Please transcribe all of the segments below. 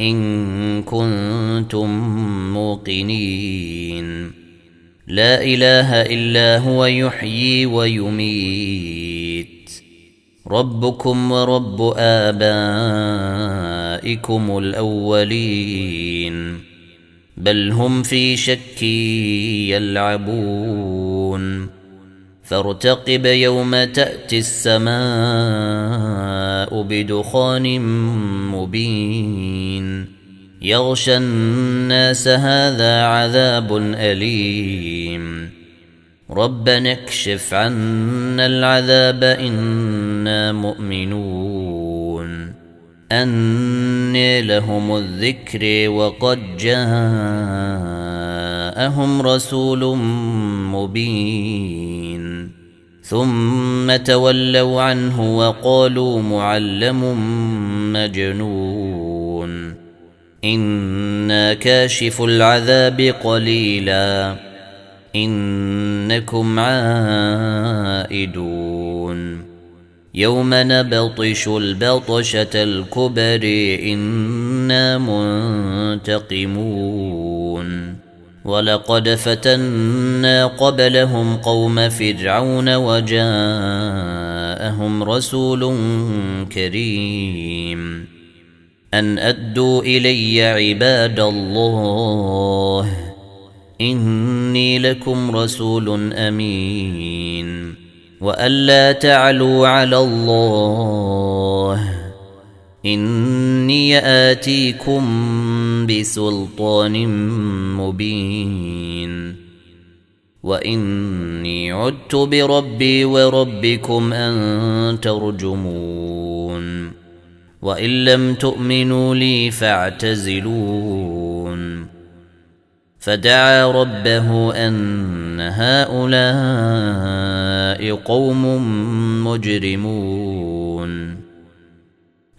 إن كنتم موقنين. لا إله إلا هو يحيي ويميت. ربكم ورب آبائكم الأولين. بل هم في شك يلعبون. فارتقب يوم تأتي السماء بدخان مبين. يغشى الناس هذا عذاب أليم. ربنا اكشف عنا العذاب إنا مؤمنون. أني لهم الذكر وقد جاءهم رسول مبين. ثم تولوا عنه وقالوا معلم مجنون. إنا كاشف العذاب قليلا. إنكم عائدون. يوم نبطش البطشة الكبر إنا منتقمون. ولقد فتنا قبلهم قوم فرعون وجاءهم رسول كريم. أن أدوا إلي عباد الله إني لكم رسول أمين. وألا تعلوا على الله. إني آتيكم بسلطان مبين وإني عدت بربي وربكم أن ترجمون وإن لم تؤمنوا لي فاعتزلون فدعا ربه أن هؤلاء قوم مجرمون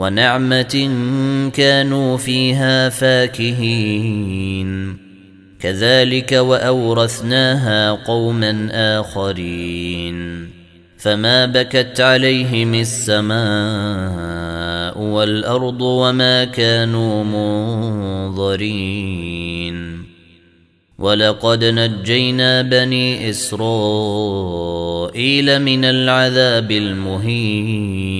ونعمة كانوا فيها فاكهين. كذلك وأورثناها قوما آخرين. فما بكت عليهم السماء والأرض وما كانوا منظرين. ولقد نجينا بني إسرائيل من العذاب المهين.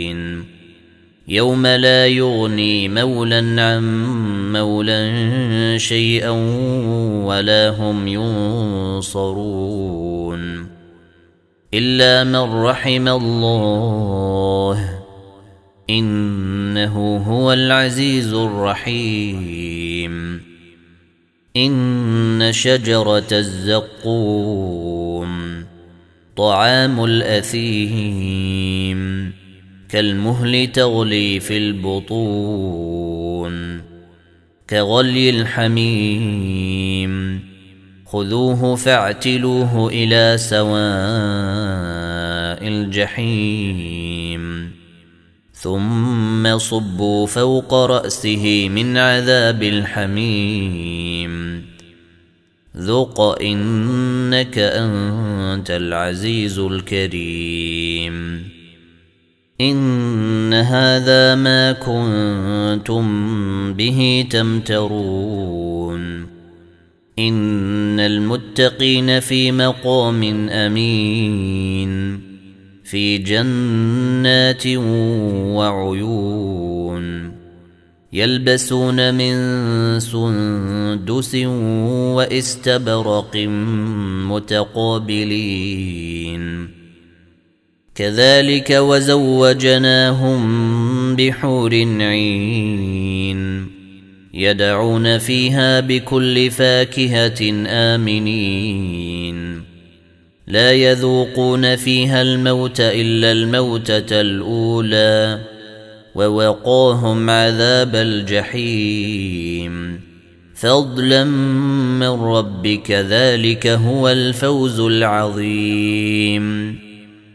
يوم لا يغني مولا عن مولا شيئا ولا هم ينصرون إلا من رحم الله إنه هو العزيز الرحيم إن شجرة الزقوم طعام الأثيم كالمهل تغلي في البطون كغلي الحميم خذوه فاعتلوه إلى سواء الجحيم ثم صبوا فوق رأسه من عذاب الحميم ذق إنك أنت العزيز الكريم إن هذا ما كنتم به تمترون. إن المتقين في مقام أمين في جنات وعيون يلبسون من سندس وإستبرق متقابلين. كذلك وزوجناهم بحور عين يدعون فيها بكل فاكهة آمنين. لا يذوقون فيها الموت إلا الموتة الأولى ووقاهم عذاب الجحيم. فضلا من ربك ذلك هو الفوز العظيم.